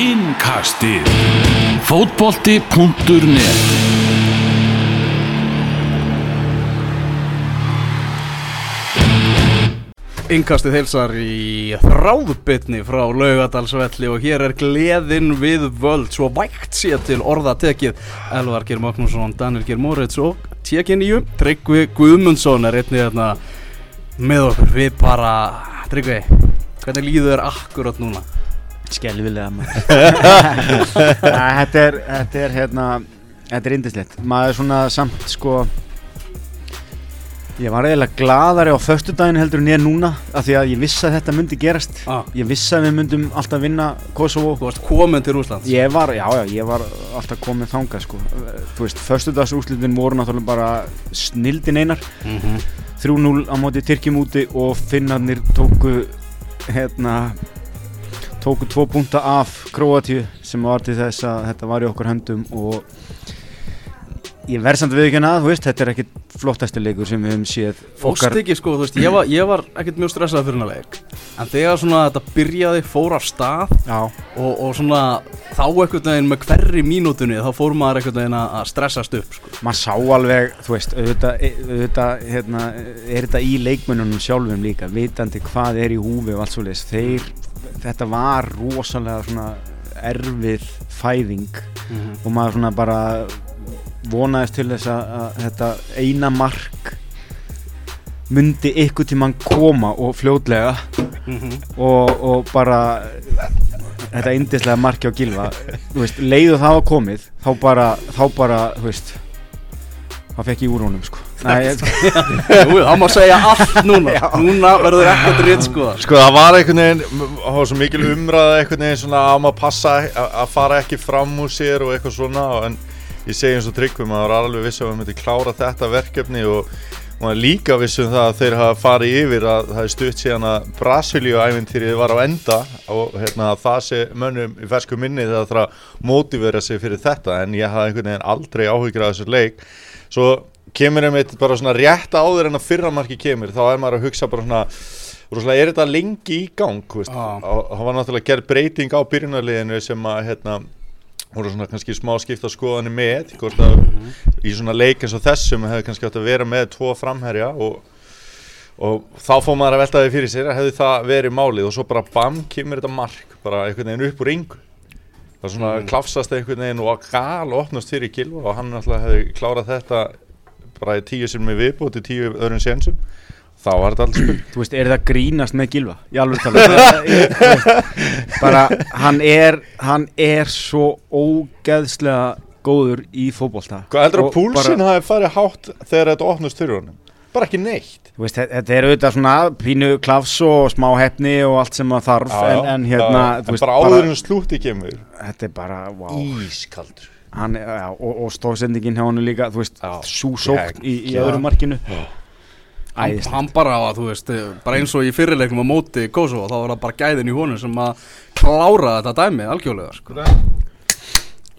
Innkastið. Fótbolti.net Innkastið heilsar í þráðbytni frá laugadalsvelli og hér er gleðin við völd. Svo vægt sér til orða tekið Elvar Geir Magnússon, Daniel Geir Moritz og tjekinníu Tryggvi Guðmundsson er einnig hérna með okkur. Við bara, Tryggvi, hvernig líður þér akkurat núna? Skelvilega maður. Þetta er, þetta er hérna Þetta er indislegt Maður svona samt sko Ég var eiginlega gladari á föstudaginn heldur en ég er núna af því að ég vissi að þetta myndi gerast. Ah. Ég vissi að við myndum alltaf vinna Kosovo. Þú varst komin til Úslands Ég var, já já, ég var alltaf komið þangað sko. Þú veist, föstudagsúslitin voru náttúrulega bara snildin einar. Mm -hmm. 3-0 á móti Tyrkjum úti og Finnarnir tóku hérna tóku tvo punta af Kroatíu sem var til þess að þetta var í okkur höndum og ég verð samt við ekki að, þú veist, þetta er ekkit flottasti leikur sem við höfum séð Fórst ekki sko, þú veist, ég var, ég var ekkert mjög stressað fyrir hennar leik. En þegar svona þetta byrjaði, fór af stað og, og svona þá einhvern veginn með hverri mínútunni þá fór maður einhvern veginn að stressast upp sko. maður sá alveg, þú veist, auðvitað, auðvitað hérna, er þetta í leikmönnunum sjálfum líka, vitandi hvað er í húfi og allt svo leis, þeir þetta var rosalega svona erfið fæðing og maður svona bara vonaðist til þess að, að þetta eina mark myndi ykkur tímann koma og fljótlega og, og bara þetta indislega marki á gilva veist, leiðu það var komið þá bara, þá bara, þú veist þá fekk ég úr honum sko. Nei, Jú, það má segja allt núna. Núna verður ekkert rétt sko. Sko það var einhvern veginn, það var svo mikil umræða einhvern veginn svona að maður passa að að fara ekki fram úr sér og eitthvað svona en ég segi eins og tryggum að það var alveg vissum að maður myndi klára þetta verkefni og maður líka vissum það að þeir hafa farið yfir að það er stutt síðan að Brasilíu-ævintýrið var á enda og hérna það sé mönnum í fersku minni þegar það þarf að mótivera sig fyrir þetta en ég hafði einhvern veginn aldrei áhyggjur af þessu leik svo kemur einmitt bara svona rétt áður en að fyrramarki kemur þá er maður að hugsa bara svona rosalega er þetta lengi í gang og það var náttúrulega gerð breyting á byrjunarliðinu sem að hérna voru svona kannski smá skipta skoðanir með að í svona leik eins og þessum hefði kannski átt að vera með tvo framherja og, og þá fór maður að velta því fyrir sér hefði það verið málið og svo bara bam kemur þetta mark bara einhvern veginn upp úr yngu það svona Mm. klafsast einhvern veginn og gal opnast fyrir Gilva og hann náttúrulega hefði klárað þetta bara í tíu sem við viðbúti tíu öðrum sénsum. Þá var þetta alls spil þú veist, er það grínast með gilva í alveg tala bara, hann er hann er svo ógeðslega góður í fótbolta. Hvað heldur að púlsinn bara- hafi farið hátt þegar þetta opnast fyrir honum? Bara ekki neitt. Þú veist, þe- þetta er auðvitað svona pínu klafs og smá hefni og allt sem það þarf en, en hérna, já, en veist, bara áður en slútti kemur. Þetta er bara, wow Ískaldur. Hann, já, og, og stóðsendingin hjá hann líka, þú veist, Já. svo sókt í, í Já. öðru markinu hann, Æðislegt. hann bara, þú veist, bara eins og í fyrirleiknum á móti Kosovo, þá var það bara gæðin í honum sem að klára þetta dæmi algjörlega sko.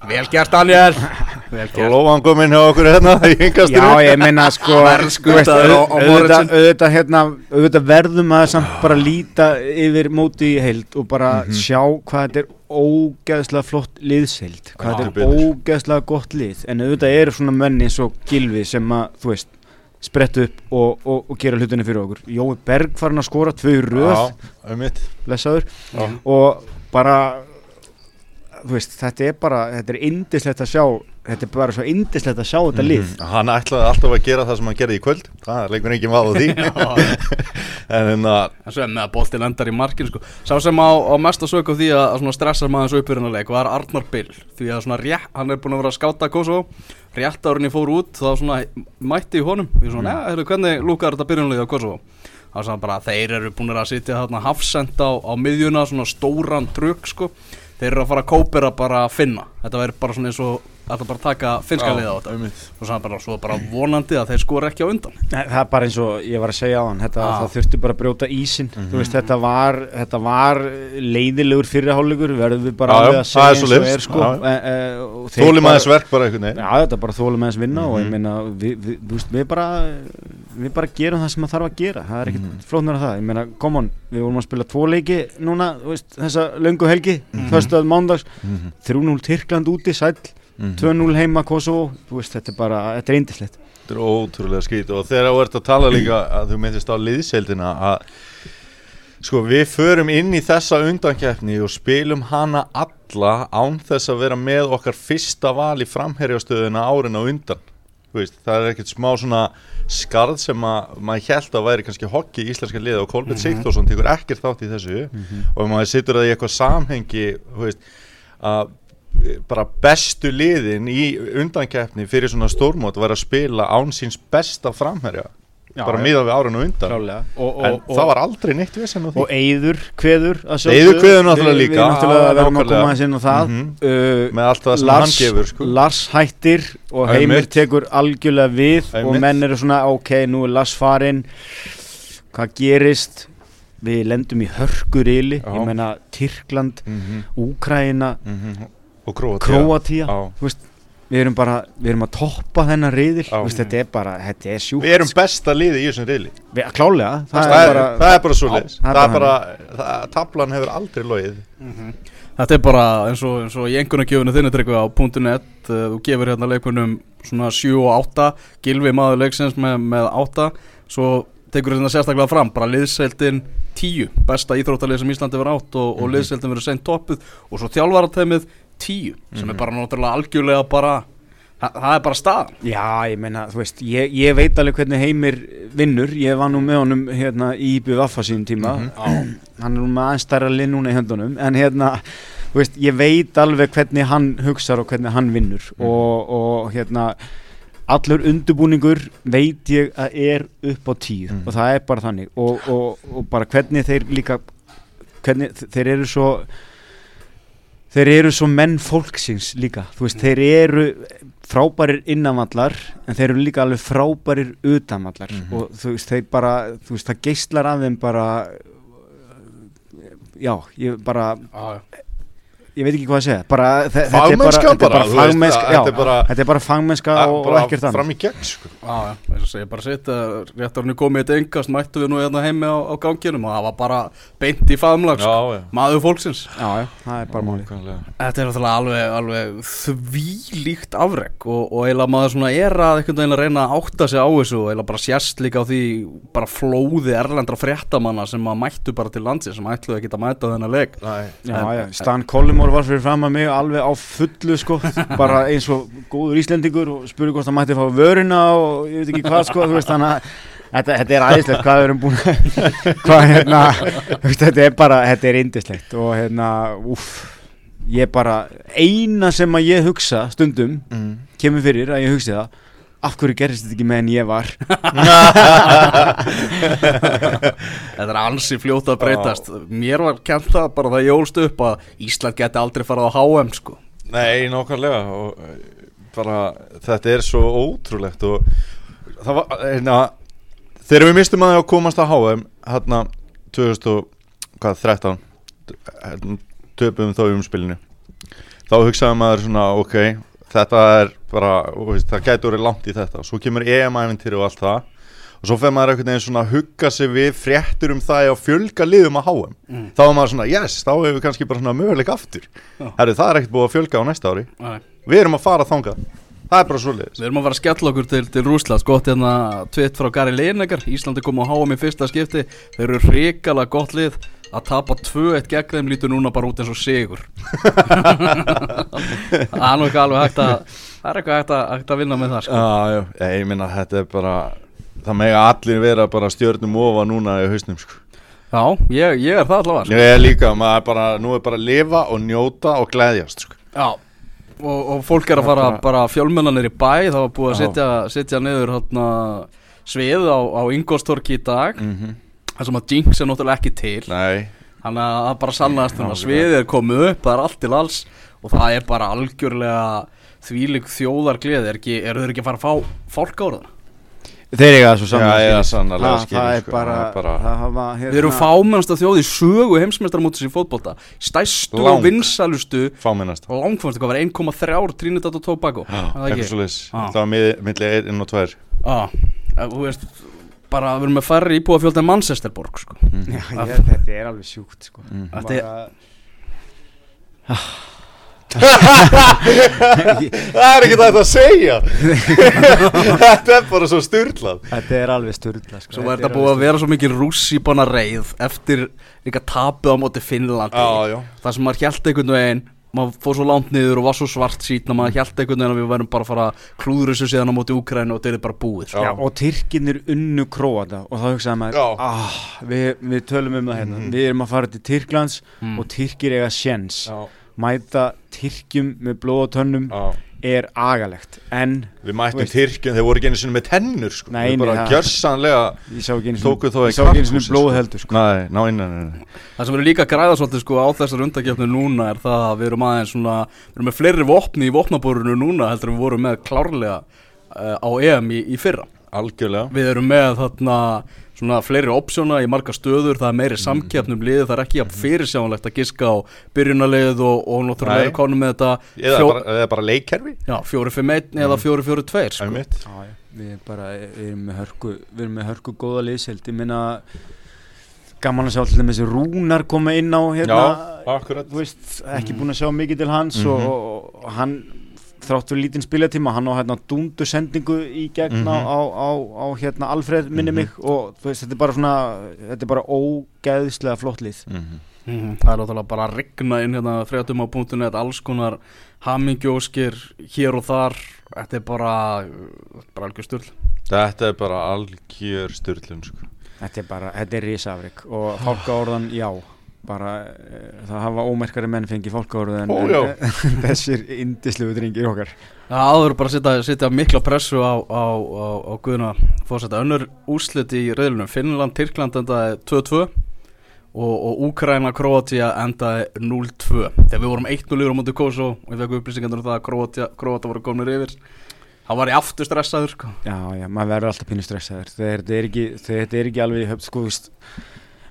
Vel gert Daniel. Vel gert. Lóan kom inn hjá okkur hérna Já, ég minna sko á auðvitað, hérna, auðvitað verðum að samt bara líta yfir móti í heild og bara Mhm. sjá hvað þetta er ógeðslega flott liðsheild hvað þetta er ógeðslega gott lið. En auðvitað eru svona menni eins og Gilvi sem að, þú veist, spretta upp og, og, og gera hlutinni fyrir okkur. Jói Berg farin að skora tvö röð. Blessaður. Já. og bara veist, þetta er bara, þetta er indislegt að sjá þetta er bara svo indislegt að sjá þetta lið. Mhm. Hann ætlaði alltaf að gera það sem hann gerði í kvöld. Það er leikur ekki maður því. En hérna En svo er með að boltin endar í markinu sko. Sá sem á, á mest að sögja á því að, að stressa maður þessu uppbyrjunarleik var Arnar Bill. Því að svona rétt, hann er búin að vera að skáta Kosovo. Rétt árin ég fór út þá svona mætti í honum. Svona, mm. heyrðu, hvernig lúkar þetta byrjunarleik á Kosovo? Það var bara, þeir eru búin að sitja þarna hafsend á, á miðjuna Svona stóran trukk sko Þeir eru að fara að kópera bara að finna. Þetta verður bara svona eins og Þetta bara að taka finska liða á þetta. Og svo bara, svo bara vonandi að þeir skora ekki á undan Nei, Það er bara eins og ég var að segja á hann þetta, Ah. það þurfti bara að brjóta ísin þú veist, þetta var, þetta var leiðilegur fyrirhálugur verðum við bara alveg já, að segja eins og er sko. E, e, og þeir Þólum bara- aðeins verk bara einhvern veginn Já, þetta er bara þólum aðeins vinna og ég Mhm. meina, við, við, þú veist, við bara við bara gerum það sem það þarf að gera það er ekkert Mhm. mm. flóknar af það ég meina, come on, við vorum að spila tvo leiki núna, þú veist, þessa löngu helgi mm Mhm. -hmm. mándags, Mhm. 3-0 Tyrkland úti, sæll Mhm. 2-0 heima Kosovo, veist, þetta er bara þetta er indislegt Þetta er ótrúlega skýt og þegar þú ert að tala líka að þú myndist á liðseildina að sko við förum inn í þessa undankeppni og spilum hana alla án þess að vera með okkar fyrsta val í framherjastöðuna árin á undan. Veist, það er ekkert smá svona skarð sem að maður held að væri kannski hokki í íslenska liða og Kolbjörn Mhm. Sigþórsson tekur ekkert þátt í þessu. Og ef maður situr það í eitthvað samhengi veist, að bara bestu liðin í undankeppni fyrir svona stórmót var að spila án síns besta framherja. Já, bara já. miðað við árinu undan. Klálega og, en það var aldrei neitt því. Og Eyður kveður. Eyður kveður náttúrulega líka, við náttúrulega verðum að koma aðeins inn á það. Uh, með allt það sem Lars, gefur sko. Lars hættir og Einmitt. Heimir tekur algjörlega við og Einmitt. menn eru svona ok, nú er Lars farinn. Hvað gerist? Við lendum í hörkurili. Ég meina Tyrkland, mm Úkraina og Króatía Þú veist, við erum bara við erum að toppa þennan riðil. Veist, þetta er bara, þetta er sjúkt. Við erum besta liði í þessum riðli. Við, klálega, það, það, er bara það er bara svo Já, það er það er bara það, tablan hefur aldrei logið. Þetta er bara eins og, eins og í engunargjöfunu þinni tryggvi á .net uh, þú gefur hérna leikunum svona 7 og 8 Gilvi maður leiksins með, með 8 svo tekur þetta sérstaklega fram bara liðseildin 10 besta íþróttalið sem Íslandi verið átt og, og Mhm. liðseildin verið seint toppuð. Og svo þjálfarateimið 10 sem Mhm. er bara náttúrulega algjörlega bara það, það er bara staðan Já, ég meina, þú veist, ég, ég veit alveg hvernig Heimir vinnur, ég var nú með honum hérna í IBU Vaffa sínum tíma Mhm. hann er nú með aðeins stærra lið núna í höndunum en hérna, þú veist, ég veit alveg hvernig hann hugsar og hvernig hann vinnur Mhm. og, og hérna allur undurbúningur veit ég að er upp á tíu Mhm. og það er bara þannig og, og, og bara hvernig þeir líka hvernig þeir eru svo þeir eru svo menn fólksins líka. Þú veist, þeir eru frábærir innanvallar en þeir eru líka alveg frábærir utanvallar. Mhm. og þú veist, þeir bara þú veist, það geislar af þeim bara já, ég bara ég veit ekki hvað að segja bara, þetta er Fagmennska þetta bara, þetta er bara- þetta er bara fagmennska og, og ekkert annað fram í gegn sko. Já, já, bara sitt að rétt árinu komið eitt engast mættu við nú hérna heimi á, á ganginum og það var bara beint í faðumlag sko. maður fólksins já, já, það er bara máli. Þetta er alveg, alveg þvílíkt afreg og, og eiginlega maður svona er að einhvern veginn að reyna að átta sig á þessu og eiginlega bara sérst líka á því bara flóði erlendra fréttamanna sem að mættu bara til landsins sem ætluðu ekki að mæta þennan leik Nei. Já, Collymore var fyrir fram að mig alveg á fullu sko, bara eins og góður Íslendingur og spurði hvort það mætti fá vöruna og ég veit ekki hvað sko, veist að þetta, þetta er aðeinslegt hvað við erum búin að hvað hérna, veist, þetta er bara þetta er indislegt og hérna úff, ég bara eina sem að ég hugsa stundum Mm. kemur fyrir að ég hugsi það af hverju gerist þetta ekki með en ég var? Þetta er ansi fljóta að breytast. Mér var kent það bara það jólst upp að Ísland geti aldrei farið á HM sko. Nei, nákvæmlega og eh, bara þetta er svo ótrúlegt og það var, hérna þegar við mistum að það að komast að HM hérna 2013 hérna, töpum þá í umspilinu. Þá hugsaði maður svona ok, þetta er bara veist, það gæti verið langt í þetta. Svo kemur EM-æventyri og allt það. Og svo fer maður einhvern veginn svona að hugga sig við fréttur um það að fjölga liðum að HM Mm. þá er maður svona, yes, þá hefur við kannski bara svona möguleik aftur. Herri, það er ekkert búið að fjölga á næsta ári. Nei. Við erum að fara þangað. Það er bara svoleiðis. Við erum að fara að skella okkur til, til Rúsland Gott hérna tvitt frá Gary Lineker. Íslandi kom á HM í fyrsta skipti. Þeir eru hrikalega gott lið Að tapa 2-1 gegn þeim lítur núna bara út eins og sigur Það er nú ekki alveg hægt að Það er eitthvað hægt að, hægt að vinna með það sko. Já, já, ég minna þetta er bara Það mega allir vera bara stjörnum ofa núna í hausnum sko. Já, ég, ég er það allavega sko. Ég er líka, maður er bara, nú er bara að lifa og njóta og gleðjast sko. Já Og, og fólk er að fara bara fjölmennanir í bæ Það var búið að setja, setja niður hátna, svið á, á Ingolstorki í dag mm Það sem að Jinx er náttúrulega ekki til. Nei, Þannig að það bara sannast um að sviðið er komið upp, það er allt til alls. Og það er bara algjörlega þvílig þjóðargleði, er, ekki, er þeir ekki að fara að fá fólk á það? þeir eiga það eiga skilið. sannarlega það, það er bara, það er bara- það hafa, hérna, Við erum fámennasta þjóð í sögu heimsmeistarmótis í fótbolta, stæstu Lang. og vinsalustu fáminnast og langfannstu, hvað var 1,3 Trinidad og Tobago? Já, Er það. Það var mið- milli 1 og 2 Já, ef þú veist, bara við erum með færri íbúafjöld en Manchesterborg sko. Já, ég, þetta er alveg sjúkt sko. Þetta er- Bara- Það er ekki þetta að segja Þetta er bara svo styrlað Þetta er alveg styrla sko. Svo var þetta búið að vera svo mikið rússíbana reið eftir líka tapið á móti já Það sem maður held einhvern veginn maður fór svo langt niður og var svo svart sítna maður held einhvern veginn að við værum bara að fara klúður þessu síðan á móti Úkrænu og þetta er bara búið sko. Já, og Tyrkinir unnu Króata og þá hugsaði maður ah, við, við tölum um það hérna. Við erum að fara til Tyrklands Mm. og Tyrkir eiga sjens mæta Tyrkjum með blóð og tönnum. Já er agalegt en Við mættum Tyrkjum, þeir voru ekki einu sinni með tennur sko. Nei, nei, bara gjörsanlega ég sá ekki einu Tóku þó í ég sá ekki einu sinni karphúsi, blóð sko. heldur sko. Nei, ná innan nei. Það sem verður líka að græða svolítið sko á þessar undakefni núna er það að við erum aðeins svona við erum með fleiri vopni í vopnaborinu núna heldur við vorum með klárlega uh, á EM í, í fyrra Algjörlega. Við erum með þarna svona fleiri opsjóna í marga stöður, það er meiri samkeppnum liðið, það er ekki jafn fyrirsjánlegt að giska á byrjunarlið og, og náttúrulega eru konum með þetta. Eða fjó- bara, eða bara leikkerfi. Já, 4-5-1 eða 4-4-2 Það er sko. mitt Já, já, við erum bara við erum með hörku, við erum með hörku góða liðseld ég minna gaman að sjá til þessi rúnar koma inn á hérna, Já, akkurat. þú veist, ekki búin að sjá mikið til hans og, og, og hann þrátt fyrir lítinn spilatíma, hann á hérna dúndu sendingu í gegn á, Mhm. á, á, á hérna Alfred minni mig og þú veist, þetta er bara svona þetta er bara ógeðslega flott lið. Mhm. Mhm, Það er náttúrulega bara að rigna inn hérna fréttum á punktinu þetta alls konar hamingjóskir hér og þar. Þetta er bara, bara algjör styrl Þetta er bara algjör styrlun sko. þetta er bara, þetta er risafrik og fálkaorðan, já bara, e, það hafa ómerkari menn fengið fálkaorðu en, Ó, en þessir indislu drengir okkar. Það áður bara að setja, mikla pressu á, á, á, á Guðna fórseta önnur úrslit í reyðlunum Finnland, Tyrkland endaði 2-2 og, og Úkraina, Kroatia endaði 0-2 þegar við vorum 1-0 á móti Kosovo og ég fekk upplýsingar um það að Kroatia, Kroatia voru komnir yfir það var ég aftur stressaður sko. Já, já, maður verður alltaf pínu stressaður. Þetta er þetta er ekki alveg í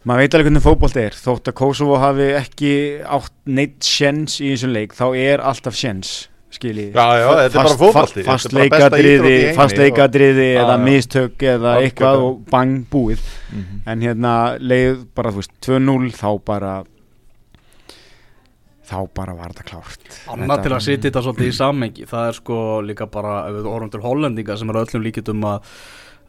maður veit alveg hvernig fótbolt er þótt að Kosovo hafi ekki átt neitt sjens í þessum leik, þá er alltaf sjens skilji Já, já, þetta er bara fótbolti. fast Þetta er bara besta íþrótt í leikadriði heimi fast og- leikadriði Já, eða já. mistök eða Algjörlega. eitthvað og bang búið Mhm. en hérna leið bara, þú veist, 2-0 þá bara þá bara var þetta klárt Annað til að setja þetta svolítið í sammengi það er sko líka bara orðum til hollendinga sem er öllum líkitum að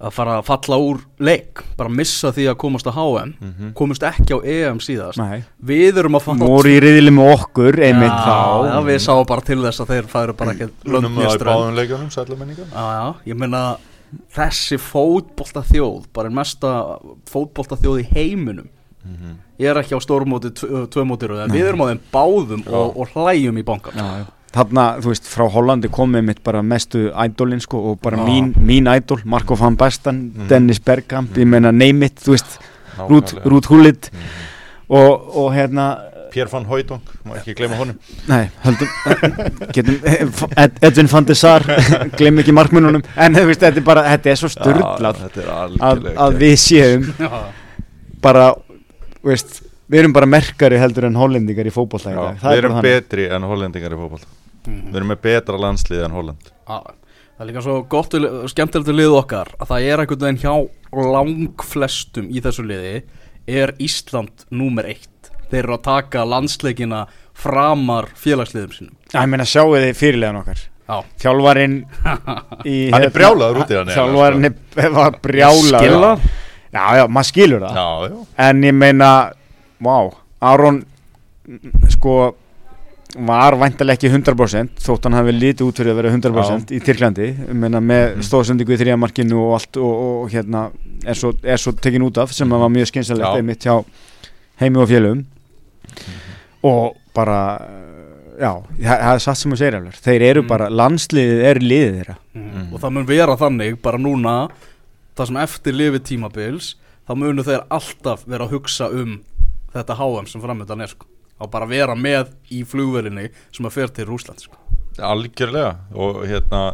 að fara að falla úr leik bara missa því að komast á HM Mhm. komast ekki á EM síðast. Nei, við erum að fara voru í riðli með okkur einmitt já, þá. já, við sáum bara til þess að þeir færu bara ekki já, ég meina þessi fótbolta þjóð bara einn mesta fótbolta þjóð í heiminum Mhm. ég er ekki á stórmóti tvö tvö móti röð, en við erum á þeim báðum og, og hlæjum í bankan já, já. Þarna, þú veist, frá Hollandi komið mitt bara mestu ædolin sko og bara Já. mín, mín ædol, Marko van Basten, Mhm. Dennis Bergkamp, ég meina name it, þú veist. Rút Hullit Mhm. og, og hérna, Pér van Hooydonk, má ekki gleyma honum nei, höldum, getum, Ed, Edvin van de Sar, gleym ekki markmununum, en þú veist, þetta er bara, þetta er svo er að, að við séum bara, veist, við erum bara merkari heldur en hollendingar í dag, Við er erum betri en hollendingar í fótboll Mhm. Við erum með betra landslið en Holland. Já, það er líka svo gott og skemmtilegt til lið okkar að það er einhvern veginn hjá langflestum í þessu liði er Ísland númer eitt. Þeir eru að taka landsleikina framar félagsliðum sínum. Já, ég meina, sjáu þið fyrirlegan okkar? Já, Þjálfarinn í hérna- Hann er brjálaður út í hann, Þjálfarinn er- var brjálaður. Skilur Já, já, maður skilur það. Já, já. En ég meina, vá Aron, mm, sko var væntalega ekki 100% þótt hann hafi litið út fyrir að vera 100% í Tyrklandi, ég meina með Mhm. stóðsendingu í þrijamarkinu og allt og, og, og hérna er svo, er svo tekin út af sem að var mjög skynsalegt Já. einmitt hjá heimi og félögum. Og bara já, það er satt sem þú segir alveg þeir eru Mm. bara, landsliðið er liðið þeirra. Og það mun vera þannig bara núna það sem eftir lifið tímabils þá munu þeir alltaf vera að hugsa um þetta HM sem framöndan er sko. Og bara vera með í flugvelinni sem að fer til Rúsland sko. Algjörlega og hérna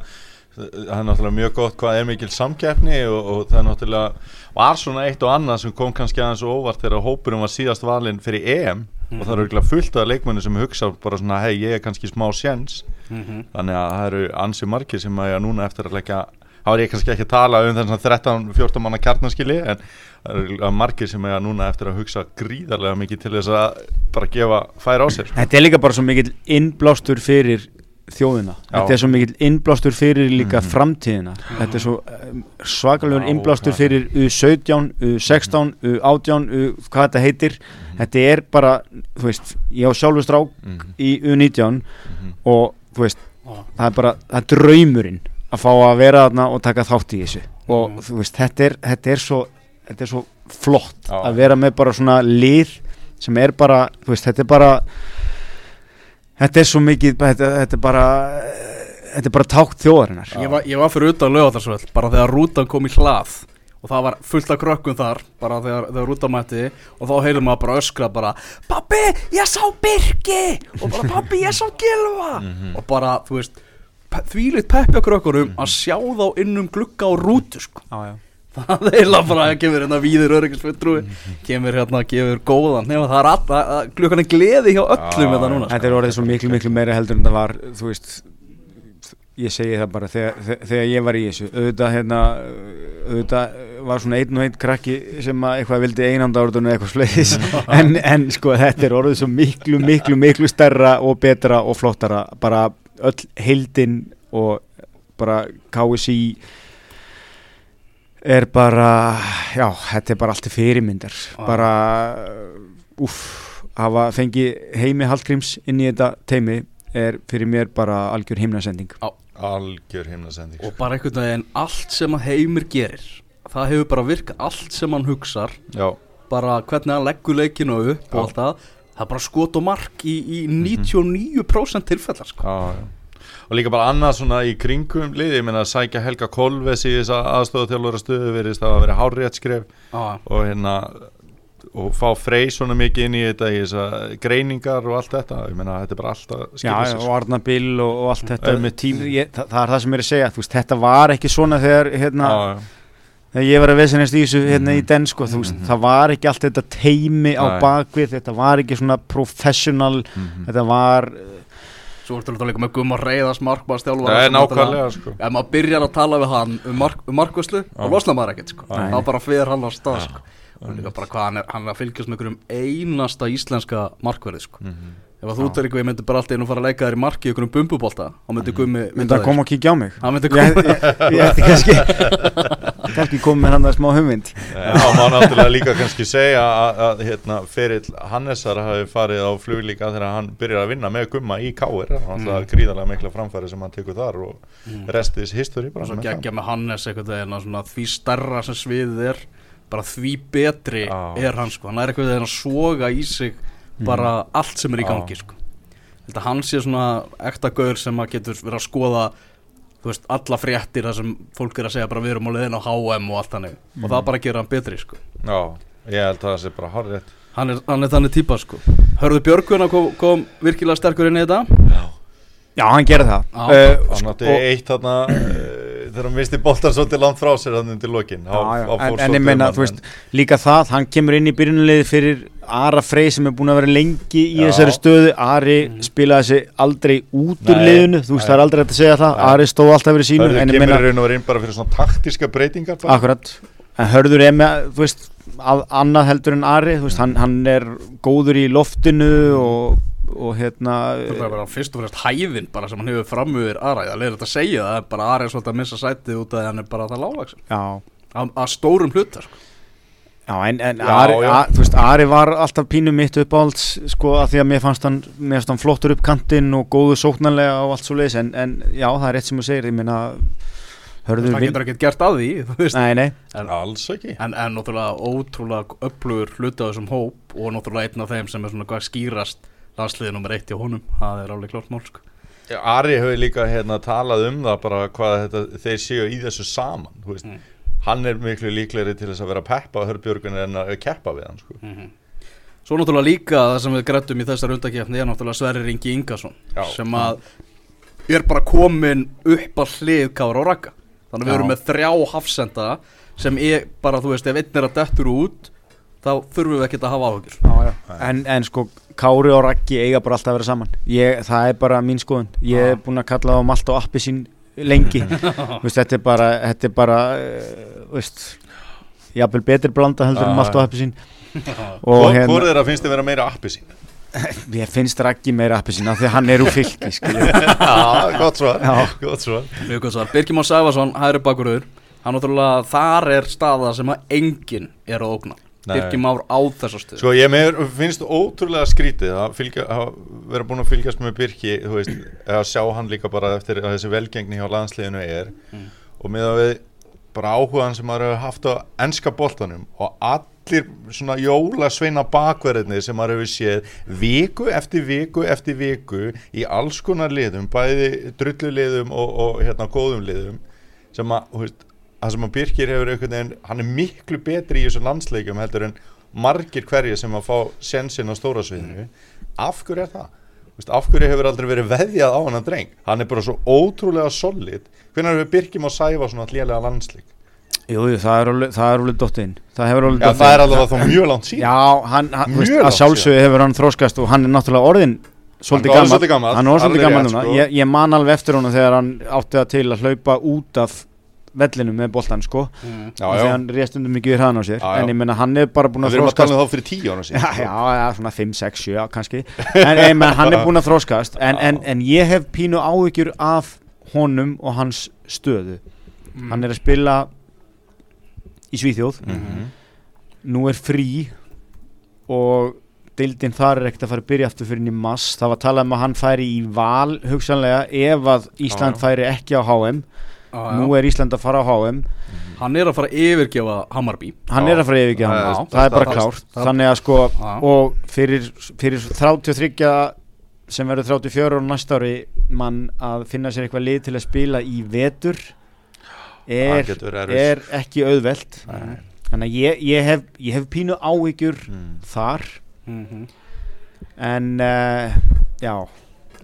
það er náttúrulega mjög gott hvað er mikil samkeppni og, og það er náttúrulega var svona eitt og annað sem kom kannski aðeins óvart þegar hópurum var síðast valinn fyrir EM og það eru örugglega fullt af leikmennu sem hugsa bara svona hei ég er kannski smá sjens mm -hmm. þannig að það eru ansi margir sem að núna eftir að leggja þá er ég kannski ekki að tala um þess að 13-14 manna kjarnaskili en margir sem er núna eftir að hugsa gríðarlega mikið til þess að bara gefa færa á sér. Þetta er líka bara svo mikill innblástur fyrir þjóðina. Já. Þetta er svo mikill innblástur fyrir líka Mhm. framtíðina. Þetta er svo svakalegur Já, innblástur fyrir U17, U16, U18, U, hvað þetta heitir. Þetta er bara, þú veist, ég á sjálfur strák Mhm, í U19 mhm. og þú veist, það er bara það er draumurinn að fá að vera þarna og taka þátt í þessu. Og Mhm. þú veist, þetta er, þetta er svo þetta er svo flott Já. að vera með bara svona lið sem er bara, þú veist, þetta er bara þetta er svo mikið þetta, þetta er bara þetta er bara tákt þjóðarinnar. Ég var, ég var fyrir utan lögatarsvöld bara þegar rútan kom í hlað og það var fullt af krökkum þar bara þegar, þegar rútan mætti og þá heyrðum maður bara öskra bara Pappi, ég sá Birki! Og bara pappi, ég sá Gilva og bara, þú veist þvílitt peppi á krökkunum að sjá þá innum glugga á rútu sko já, já. það er eiginlega bara að kemur hérna víður öryggisfulltrúi kemur hérna að gefur góðan nema það er alltaf, glukkan er gleði hjá öllum Já, þetta núna sko. þetta er orðið svo miklu miklu meira heldur en það var þú veist ég segi það bara þegar, þegar- ég var í þessu auðvitað hérna auðvitað var svona einn og einn krakki sem að eitthvað vildi einandárdun eða eitthvað sleiðis en, en sko þetta er orðið svo miklu miklu miklu stærra og betra og flottara bara öll heildin og bara KSI er bara já, þetta er bara allt til fyrirmyndar. Bara uff, hafa fengið heimi Hallgríms inn í þetta teimi er fyrir mér bara algjör himnasending. Algjör himnasending og bara einhvern veginn allt sem að heimir gerir það hefur bara virkað allt sem hann hugsar. Já, bara hvernig hann leggur leikinu upp og allt það það er bara skot og mark í, í 99% tilfellar sko. já, já. Og líka bara annað svona í kringum liði, ég meina að sækja Helga Kolves í þessa aðstöðu þjálfur stöðu verðist það að vera hárrétt skref ah, og hérna og fá frey svona mikið inn í þetta í þessa greiningar og allt þetta. Ég meina þetta er bara alltaf Já, já, og Arna Bill og, og allt þetta með tím, ég, það, það er það sem ég er að segja þú veist, þetta var ekki svona þegar hérna, Já, já. Þegar ég var að vesenast í þessu hérna í Mhm. den, sko, þú veist, Mhm. það var ekki allt þetta teimi á bakvið, þetta var ekki svona professional, Mhm. þetta var svo ertu líka með Gumma Reyðars markmaðstjálfara Það er náttúrulega- nákvæmlega sko ef maður byrjar að tala við hann um, mark, um markvæslu og losna maður ekkert sko. Þá bara fer hann á stað sko. Og líka bara hvað hann er, hann er að fylgjast með einhverjum einasta íslenska markverði sko. Mhm. ef að þú ert eitthvað, ég myndi bara alltaf inn og fara að leika þér í marki í einhverjum bumbubólta þá myndi Gummi Mhm. myndi að koma og kíkja á mig? Hann myndi ég, koma. ég, ætti kannski kannski komið með hann að smá hugmynd. Já, má náttúrulega líka kannski segja að, að hérna, ferill Hannesar hafi farið á fluglíka þegar hann byrjar að vinna með gumma í Káir er mm. gríðarlega mikla framfæri sem hann tekur þar og restis history bara og svo geggja með Hannes einhvern veginn að svona, því starra sem sviðið er bara því betri Já. er hann sko. hann er einhvern veginn að soga í sig bara allt sem er í Já. gangi sko. Þetta hann sé svona ekta gaur sem að getur verið að skoða þú veist, alla fréttir þar sem fólk er að segja bara við erum á leiðin á HM og allt þannig og það bara gera hann betri sko. Já, ég held að það sé bara horrið hann, er, hann er þannig típa sko. Hörðu Björgvin að kom, kom virkilega sterkur inn í þetta já, hann gerði það Já. uh, Hann átti eitt þarna uh, þegar hann misti boltar svolítið langt frá sér hann undir lokin Já, já, en, en ég meina, þú veist, líka það, hann kemur inn í byrjunulegi fyrir Ara Frey sem er búin að vera lengi í Já. þessari stöðu, Ari spilaði sig aldrei út úr Nei, liðinu, þú veist, það er aldrei hægt að segja það, Nei. Ari stóð alltaf fyrir sínu, Það en ég kemur raun og verið inn bara fyrir svona taktíska breytingar bara. akkurat, en hörður er með, þú veist, að, annað heldur en Ari, þú veist, hann, hann er góður í loftinu og, og hérna, Það er bara fyrst og fremst hæðin bara sem hann hefur framöður aðra Það er þetta að segja það, er bara aðra er svolítið að missa sætið út af því að hann er bara það lágvaksin já, að, að stórum hluta sko. Já, en, en Já, Ari, já. Að, þú veist, Ari var alltaf pínu mitt uppáhalds sko að því að mér fannst hann, mér fannst hann flottur upp kantinn og góðu sóknarlega og allt svo leiðis en, en já, það er rétt sem þú segir, ég meina hörður Það getur ekkert gert að því þú veist. Nei, nei, en, Alls ekki en, en náttúrulega ótrúlega öflugur hluta á þessum hóp og náttúrulega einn af þeim sem er svona hvað skýrast landsliðið nummer eitt hjá honum það er alveg klart mál sko. Já, Ari hefur líka hérna talað um það bara hvað þetta, þeir séu í þessu saman þú veist, Mm. hann er miklu líklegri til þess að vera að peppa Hörbjörgun en að keppa við hann sko. Svo náttúrulega líka það sem við grættum í þessar undakefni er náttúrulega Sverrir Ingi Ingason Já. sem að er bara komin upp að hlið Kára og Raka þannig að við Já. erum með þrjá hafsenda sem er bara, þú veist, ef einn er að dettur út þá þurfum við ekkert að hafa áhugjur já, já. En, en sko Kári og Raggi eiga bara alltaf að vera saman. Ég, það er bara mín skoðun. Ég er búin að kalla það á malt og appi sín lengi. Veist, þetta er bara, þetta er bara uh, veist, jafnvel betri blanda heldur en malt og já. appisín og Hvor hérna, hvor þeirra finnst þið vera meira appi sín? ég finnst Raggi meira appisín af því að hann er úr fylki. Já, gott svar, Já. gott svar. Mjög gott svar. Birkjum Már Sæfarsson, hægri bakurður Hann náttúrulega, þar er staða sem að enginn er að ógna Nei. Birkjum Már á þessa stöð Sko ég mér finnst ótrúlega skrítið að, fylgja, að vera búin að fylgjast með Birki þú veist, að sjá hann líka bara eftir að þessi velgengni hjá landsliðinu er Mm. og með að við bara áhugaðan sem maður hefur haft á ennska boltanum og allir svona jólasveina bakverðinni sem maður hefur séð viku eftir viku eftir viku í alls konar liðum bæði drulluliðum og, og hérna góðum liðum sem að, þú veist, það sem að Birkir hefur einhvern veginn, hann er miklu betri í þessum landsleikjum heldur en margir hverjir sem að fá sensinn á stóra sviðinu. Af hverju er það? Þú Veist, af hverju hefur aldrei verið veðjað á hann að dreng? Hann er bara svo ótrúlega solid. Hvernig hefur Birkir má sæfa svona allélega landsleik? Jú, jú, það er alveg, dottinn það hefur alveg Já, dottinn það er alveg þá mjög langt síðan. Já, hann, hann veist, að sjálfsögðu hefur hann þróskast og hann er náttúrulega orðin svolítið gammal, hann er alveg gammal núna. sko. ég, ég man alveg eftir honum þegar hann átti það til að hlaupa út af vellinu með boltan sko. Mm. Já, já, hann rést undir mikið við hraðan á sér. Já, já. en ég menna hann er bara búin að við erum að þróskast tala þá fyrir tíu ára já, síðan já, já, svona 5, 6, 7 já, kannski. En, en menn, hann er búin að þróskast en, en, en ég hef pínu áhyggjur af honum og hans stöðu. Mm. hann er að spila í Svíþjóð. Mhm. nú er frí og deildin þar er ekkert að fara að byrja aftur fyrir í mass það var að tala um að hann færi í val hugsanlega ef að Ísland Já, já. færi ekki á HM Já, nú er Ísland að fara á HM Hann er að fara að yfirgefa Hammarby. Hann er að fara yfir ekki Já, hann já, það er bara það- klárt. það- þannig að sko og fyrir, fyrir 33 sem verður 34 á næsta ári mann að finna sér eitthvað lið til að spila í vetur er, Það er ekki auðvelt. Nei. þannig að ég, ég, hef, ég hef pínu áhyggjur Mm. þar. Mhm. en uh, já,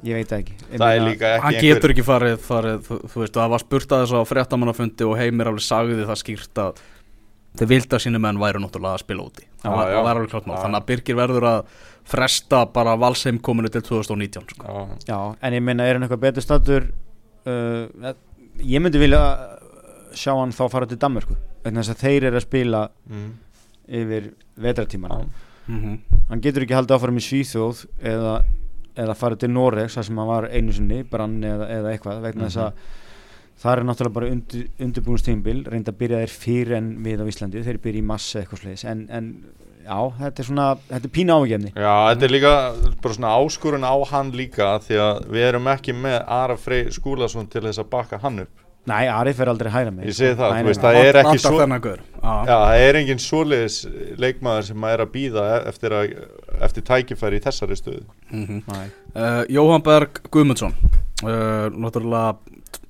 ég veit það ekki. Er ekki Hann getur ekki farið, farið þú, þú veist, það var spurt að þess á fréttamannafundi og Heimir alveg sagði það skýrt að þeir vilda sínu menn væru náttúrulega að spila úti. Það var, alveg klart mál, þannig að Birgir verður að fresta bara valsheim kominu til 2019 sko. Já. já, en ég meina er hann eitthvað betur statur uh, ég myndi vilja sjá hann þá fara til Danmörku vegna þess að þeir eru að spila Mm. yfir vetratíman mm hann getur ekki haldið áfram í Svíþjóð eða, eða fara til Noregs þar sem hann var einu sinni, brann eða, eða eitthvað vegna þess að það er náttúrulega bara undir, undirbúinstímbil reynda að byrja þeir fyrir en við á Íslandi þeir byrja í massa eitthvað sliðis en, en já, þetta er svona, þetta er pína ávíkjefni Já, þetta er líka bara svona áskorun á hann líka því að við erum ekki með Ara Frey Skúlason til þess að bakka hann upp Nei, Ari fer aldrei hæra mig Ég segi það, Nei, þú nei, veist, það er ekki svo Já. Það er engin svoleiðis leikmaður sem er að býða eftir, að, eftir tækifæri í þessari stöðu. Mhm. Nei. Uh, Jóhann Berg Guðmundsson. Uh, náttúrulega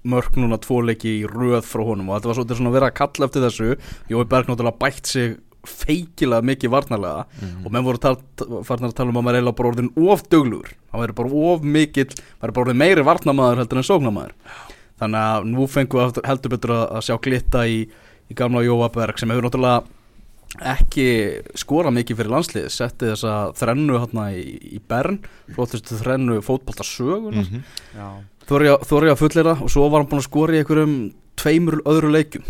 mörg núna tvo leiki í röð frá honum og þetta var svolítið svona að vera að kalla eftir þessu. Jóhann Berg náttúrulega bætt sig feikilega mikið varnarlega og menn voru farnar að tala um að maður er eiginlega bara orðin of duglugur hann verður bara of mikill maður er bara orðin meiri varnarmaður heldur en sóknarmaður þannig að nú fengum við heldur betur að, að sjá glitta í, í gamla Jóhann Berg sem hefur náttúrulega ekki skorað mikið fyrir landslið setti þessa þrennu hérna í, í Bern flottustu þrennu fótbolta sögunar -hmm. Já. Þorri að fullera og svo var hann búin að skora í einhverjum tveimur öðru leikjum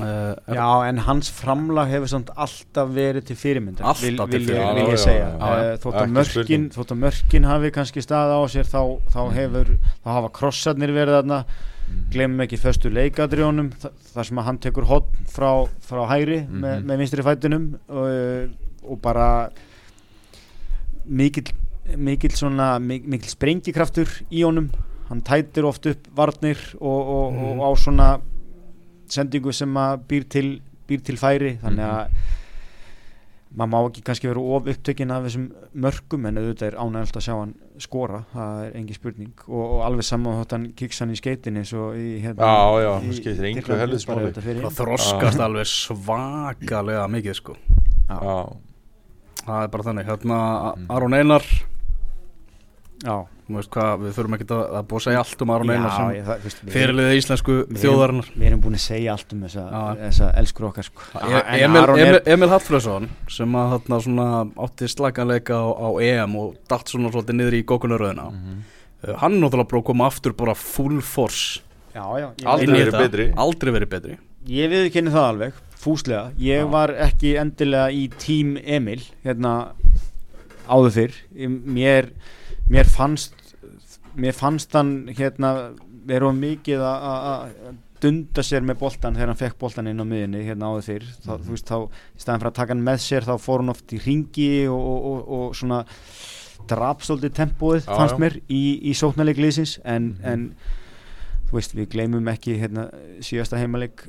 uh, Já, en hans framlag hefur samt alltaf verið til fyrirmyndar Alltaf vil, til vil, ég- fyrirmyndar. vil Já, ég já, segja já, já. Eh, þótt að mörkin þótt að mörkin hafi kannski stað á sér þá, þá hefur þá hafa krossarnir verið þarna glemum ekki föstu leikadrjónum þar sem að hann tekur hotn frá, frá hægri með, Mhm. með vinstri fætunum og, og bara mikill mikill svona mik- mikill sprengikraftur í honum hann tætir oft upp varnir og, og, Mhm. og á svona sendingu sem að býr til býr til færi þannig að maður má ekki kannski vera of upptökin af þessum mörgum en auðvitað er ánægilegt að sjá hann skora það er engin spurning. Og, og alveg saman þótt hann kicks hann í skeitinni svo í hérna Já, já, það skiptir engu Tyrklandi, helvítis bara máli. auðvitað fyrir. það þroskast alveg svakalega mikið sko. Já, það er bara þannig. Hérna Mm. Aron Einar. Já, hvað, við þurfum ekki að, að búið að segja allt um Aron Einar já, sem ég, það, veist, við, fyrirliði íslensku þjóðarinnar. við erum búin að segja allt um þessa, þessa elskur okkar sko. E- En Emil, Emil, er, Emil Hallfröðsson sem að þarna svona átti slaganleika á, á EM og dalt svona svolítið niður í gókunaröðina Mhm. uh, hann er náttúrulega bara að koma aftur bara full force Já, já, Aldrei verið betri. Aldrei verið betri. Ég viðkenni það alveg fúslega, ég Já. var ekki endilega í tím Emil hérna áður fyrr. Mér, mér fannst mér fannst hann hérna vera of mikið að- dunda sér með boltan þegar hann fekk boltan inn á miðinni hérna áður fyrr þá, Mhm. þú veist þá, í staðan fyrir að taka hann með sér þá fór hann oft í ringi og, og, og, og svona drapsóldi tempóið Já, fannst já. mér í, í sóknarleik liðsins en, Mhm. en þú veist við gleymum ekki hérna síðasta heimaleik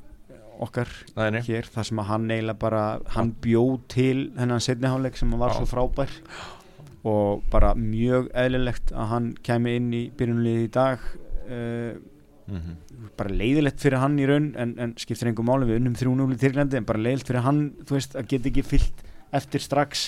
okkar Nei, hér þar sem að hann eiginlega bara hann bjóð til hennan setniháleik sem var Já. svo frábær og bara mjög eðlilegt að hann kemi inn í byrjunlið í dag uh, Mhm. bara leiðilegt fyrir hann í raun en, en skiptir einhver máli við unnum 3-0 í Tyrklandi en bara leiðilegt fyrir hann þú veist að geta ekki fyllt eftir strax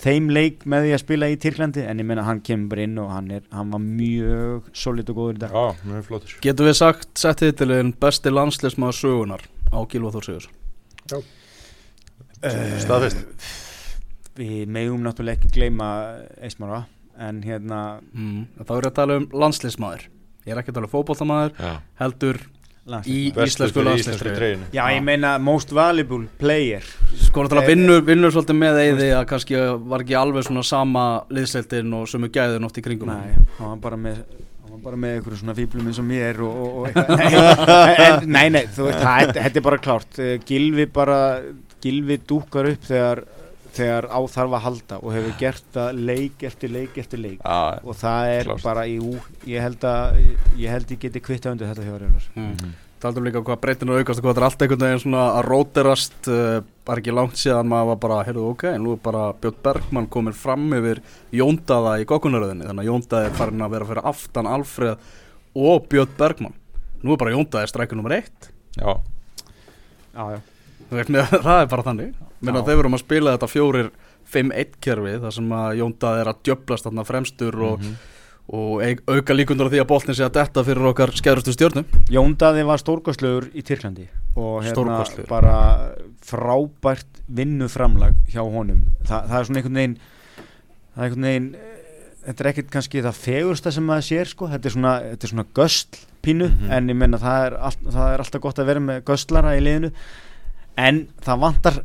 þeim leik með því að spila í Tyrklandi en ég meina hann kemur bara inn og hann, er, hann var mjög solid og góður í dag. Já, mjög flottur. Getum við sagt, sett titilin besti landslismaður sögunar á Gilva Þór Sigur Staðfest við megum náttúrulega ekki gleyma Eismara en hérna mm. Þá er að tala um landslismadur Ég er ekki að tala um fótboltamaður Já, heldur í íslensku treyjunni. Já, ég meina most valuable player. Sko náttúrulega vinnur, vinnur svolítið með eyði að kannski var ekki alveg svona sama liðsleildin og sömu gæðin oft í kringum Nei, hann var bara með hann var bara með einhverju svona fíblum eins og mér og, og, og eitthvað. Nei, en, nei, nei, þú veist, það, þetta er bara klárt. Eh, Gilvi bara Gilvi dúkar upp þegar þegar á þarf að halda og hefur gert það leik eftir leik eftir leik. Já, og það er Klárt. bara í ú ég held að ég held ég geti kvitta undir þetta hjá Reynar. Mm. Taldum líka um hvað breytin og aukast og hvað þetta er allt einhvern veginn svona að róterast uh, var ekki langt síðan maður var bara, heyrðu ok, nú er bara Björn Bergmann komin fram yfir Jóndaða í kokkunaröðinni þannig að Jóndaði er farin að vera fyrir aftan Alfreð og Björn Bergmann. Nú er bara Jóndaði strækjum nummer eitt. Já, Já, já veist, mér, það er bara þannig Menna Já. þeir vorum að spila þetta fjórir 5-1 kerfi þar sem að Jóndað er að djöblast þarna fremstur og, Mhm. og eig- auka líkundur á því að boltin sé að detta fyrir okkar skæðrustu stjórnum Jóndaði var stórkostlegur í Tyrklandi og hérna bara frábært vinnuframlag hjá honum Þa, það er svona einhvern veginn það er einhvern veginn eh, þetta er ekkert kannski það fegursta sem maður sér sko. þetta er svona, þetta er svona göstl pínu Mhm. en ég menna það er, það er alltaf gott að vera með göstlara í liðinu en það vantar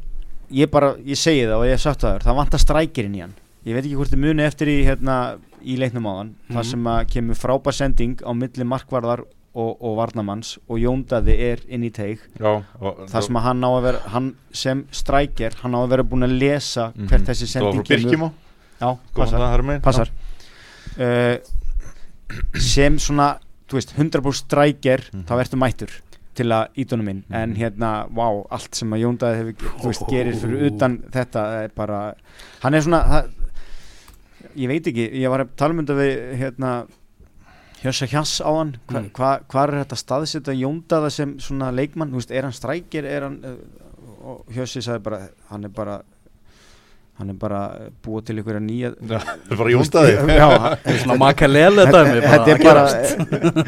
ég bara, ég segi það og ég hef sagt það það vantar strækirinn í hann ég veit ekki hvort þið muni eftir í hérna, í leiknum á hann Mhm. það sem að kemur frábær sending á milli markvarðar og, og varnamanns og Jóndaði er inn í teig það sem að hann á að vera hann sem strækir, hann á að vera búin að lesa Mhm. hvert þessi Það var sending Birkimo já, passar, passar. Uh, sem svona þú veist, 100% strækir Mhm. þá ertu mættur til að ídunum minn en Mhm. hérna, vá, allt sem að Jóndaði hefur, þú veist, gerir fyrir utan þetta er bara, hann er svona það, ég veit ekki ég var að tala um þetta við hérna Hjössa Hjass á hann hva, Mm. hva, hvað er þetta staðsetta Jóndaða sem svona leikmann, þú veist, er hann strækir er hann, uh, og Hjössi sagði bara hann er bara hann er bara búið til einhverja nýja Það er bara jóndaði já, Svona makalele dæmi bara þetta er bara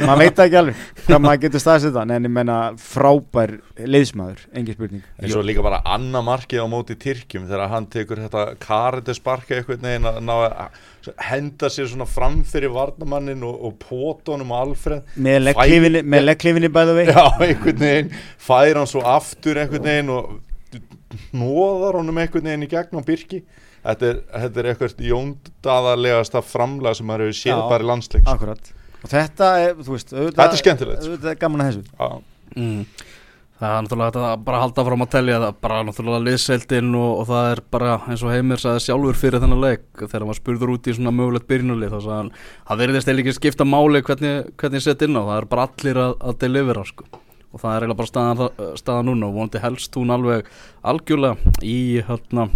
maður veit ekki alveg hvað maður getur staðsett hann en ég menna frábær liðsmaður, engin spurning. En svo líka bara annað markið á móti Tyrkjum þegar hann tekur þetta karate sparka einhvern veginn að ná að henda sér svona fram fyrir varnamannin og, og pótonum og Alfred. Með leggklifinni, einhvern veginn fær hann svo aftur einhvern veginn og nóðar honum einhvern veginn í gegn á Birki Þetta er, þetta er eitthvað jóndaðarlegasta framlag sem maður hefur séð Já. bara í landsleik akkurat og þetta er, þú veist, auðvitað, Þetta er skemmtilegt, sko. auðvitað er gaman að þessu Já, mm. Það er náttúrulega hægt að bara halda fram að telja það bara náttúrulega liðseildin og, og það er bara eins og Heimir sagði sjálfur fyrir þennan leik þegar maður spurður út í svona mögulegt byrjunarlið þá sagði hann, það verðist eða ekki skipta máli hvernig, hvernig sett inn á, það er bara allir að, að delivera sko og það er eiginlega bara staðan, staðan núna og vonandi helst hún alveg algjörlega í hérna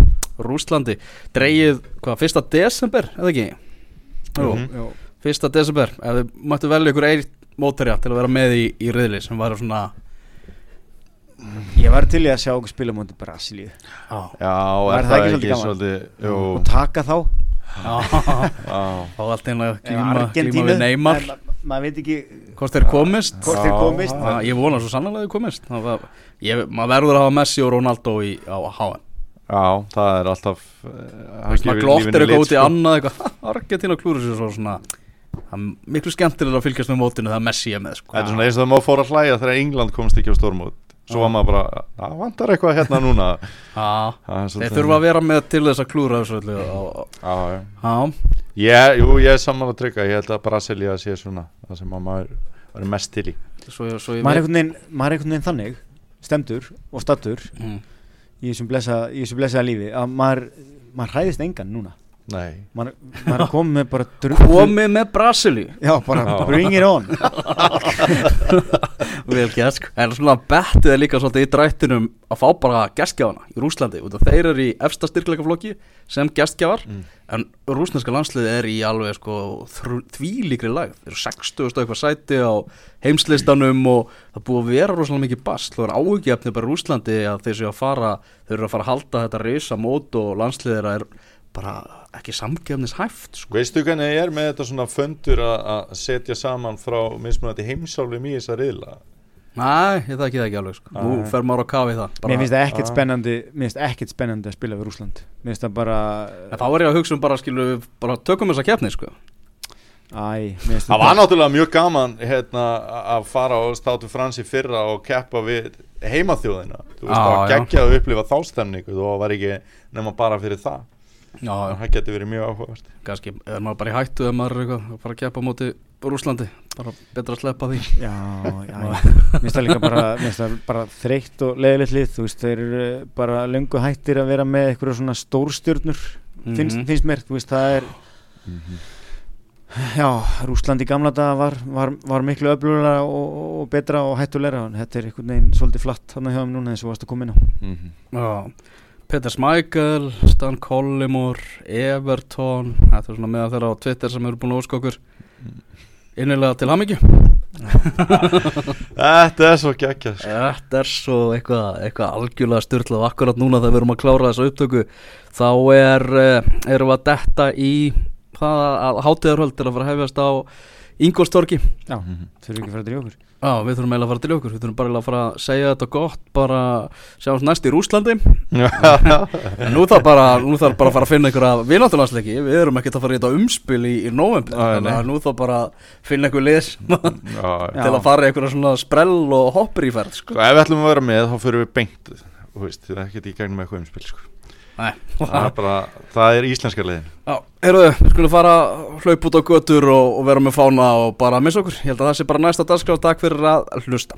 Rúslandi dreigið, hvað, fyrsta desember eða ekki? Jú, Mhm. Jú. fyrsta desember. Ef þið mættu velja ykkur einn mótverja til að vera með í, í riðli sem var svona ég var til í að sjá okkur spila mútið Brasilíu. Já, já er það það ekki svolítið svolítið og taka þá Þá allt einlega glíma, glíma Argentínu, við Neymar maður veit ekki Hvort þeir komist. Hvort þeir Já. komist. Já, Ég vona svo sannlega þeir komist. Það var, ég, Maður verður að hafa Messi og Ronaldo í, á HM Já, það er alltaf maður glottir eitthvað út í annað eitthvað. Argentina klúður sér svo svona miklu skemmtilega að fylgjast með mótinu það Messi er með sko. Þetta er svona eins og það má fóra hlæja þegar England komst ekki á stórmót Svo var maður bara, það vantar eitthvað hérna núna. Þeir þurfa að vera með til þess að klúra þessu Ég, jú, ég er saman að trygga, ég held að Brasilia sé svona það sem að maður er mest til í. Svo, svo ég maður er einhvern veginn, þannig stemdur og stattur Mm. í þessum blessa, í þessum blessaða lífi að maður, maður hræðist engan núna Nei. Maður er komið með bara drullu Komið með Brasilíu? Já, bara Já. bring it on. Vel sko. En svona bettið er líka svolítið í drættinum að fá bara gestgjafana í Rúslandi þeir eru í efsta styrkleikaflokki sem gestgjafar Mm. en rúsneska landsliði er í alveg sko þvílíkri lag þeir eru 60 og eitthvað sæti á heimslistanum og það búið að vera rosalega mikið bast þú er áhugjefni bara Rúslandi að þeir séu að fara þeir eru að fara að halda þetta risa mót og landsliðið þeirra er bara ekki samgefnis hæft sko. Veistu hvernig ég er með þetta svona föndur að að setja saman frá mismunandi heimsálfum í þessa riðla? Næ, ég það ekki það ekki alveg sko. nú fer maður á kafi það bara, mér finnst það ekkert Ah. spennandi mér finnst ekkert spennandi að spila við Rúsland mér finnst það bara En þá er ég að hugsa um bara skilu bara tökum þessa keppni sko. æ, Það var náttúrulega mjög gaman hérna, að fara á státu Fransi fyrra og keppa við heimaþjóðina Þú veist Já, það var geggjað að upplifa þá stemningu og var ekki nema bara fyrir það Já, já, Það getur verið mjög áhugavert. Kannski er maður bara í hættu ef maður er eitthvað að fara að keppa á móti Rúslandi, bara betra að sleppa því. Já, já, já. mér finnst það líka bara, bara þreytt og leiðilegt lið. Þú veist, þeir eru bara löngu hættir að vera með eitthvað svona stórstjörnur finnst, Mhm. finnst mér, þú veist, það er já, Rúsland í gamla daga var, var, var miklu öflulega og, og betra og hættulegra. En þetta er einhvern veginn svolítið flatt hann hjá þeim núna eins og varst að koma inn á. Mhm. Já, Peter Schmeichel, Stan Collymore, Everton Þetta er svona meðan þeirra á Twitter sem eru búin að óska okkur. Innilega til hamingju. Þetta er svo geggjað sko. Þetta er svo eitthvað, eitthvað algjörlega styrlað akkurat núna þegar við erum að klára þessa upptöku. Þá er, eh, erum við að detta í hátíðarhöld til að fara að hefjast á Ingolstorki já, þurfum ekki að fara að drífa okkur Já, við þurfum eiginlega að fara til okkur, við þurfum bara eiginlega að fara að segja þetta gott, bara sjáumst næst í Rúslandi en nú þarf bara, nú þarf bara að fara að finna einhverja vináttulandsleiki, við erum ekkert að fara í þetta umspil í, í november, þannig að nú þarf bara að finna einhver lið sem að- Já, Já. til að fara í einhverja svona sprell og hoppur í ferð, sko. Sko, ef við ætlum að vera með þá fyrir við beint þú veist, það er ekkert í gegnum eitthvað umspil sko. Nei, það, er bara, það er íslenska leiðin Já, heyrðu, við skulum fara hlaup út á götur og, og vera með fána og bara missa okkur, ég held að það sé bara næsta dagskrá, takk fyrir að hlusta.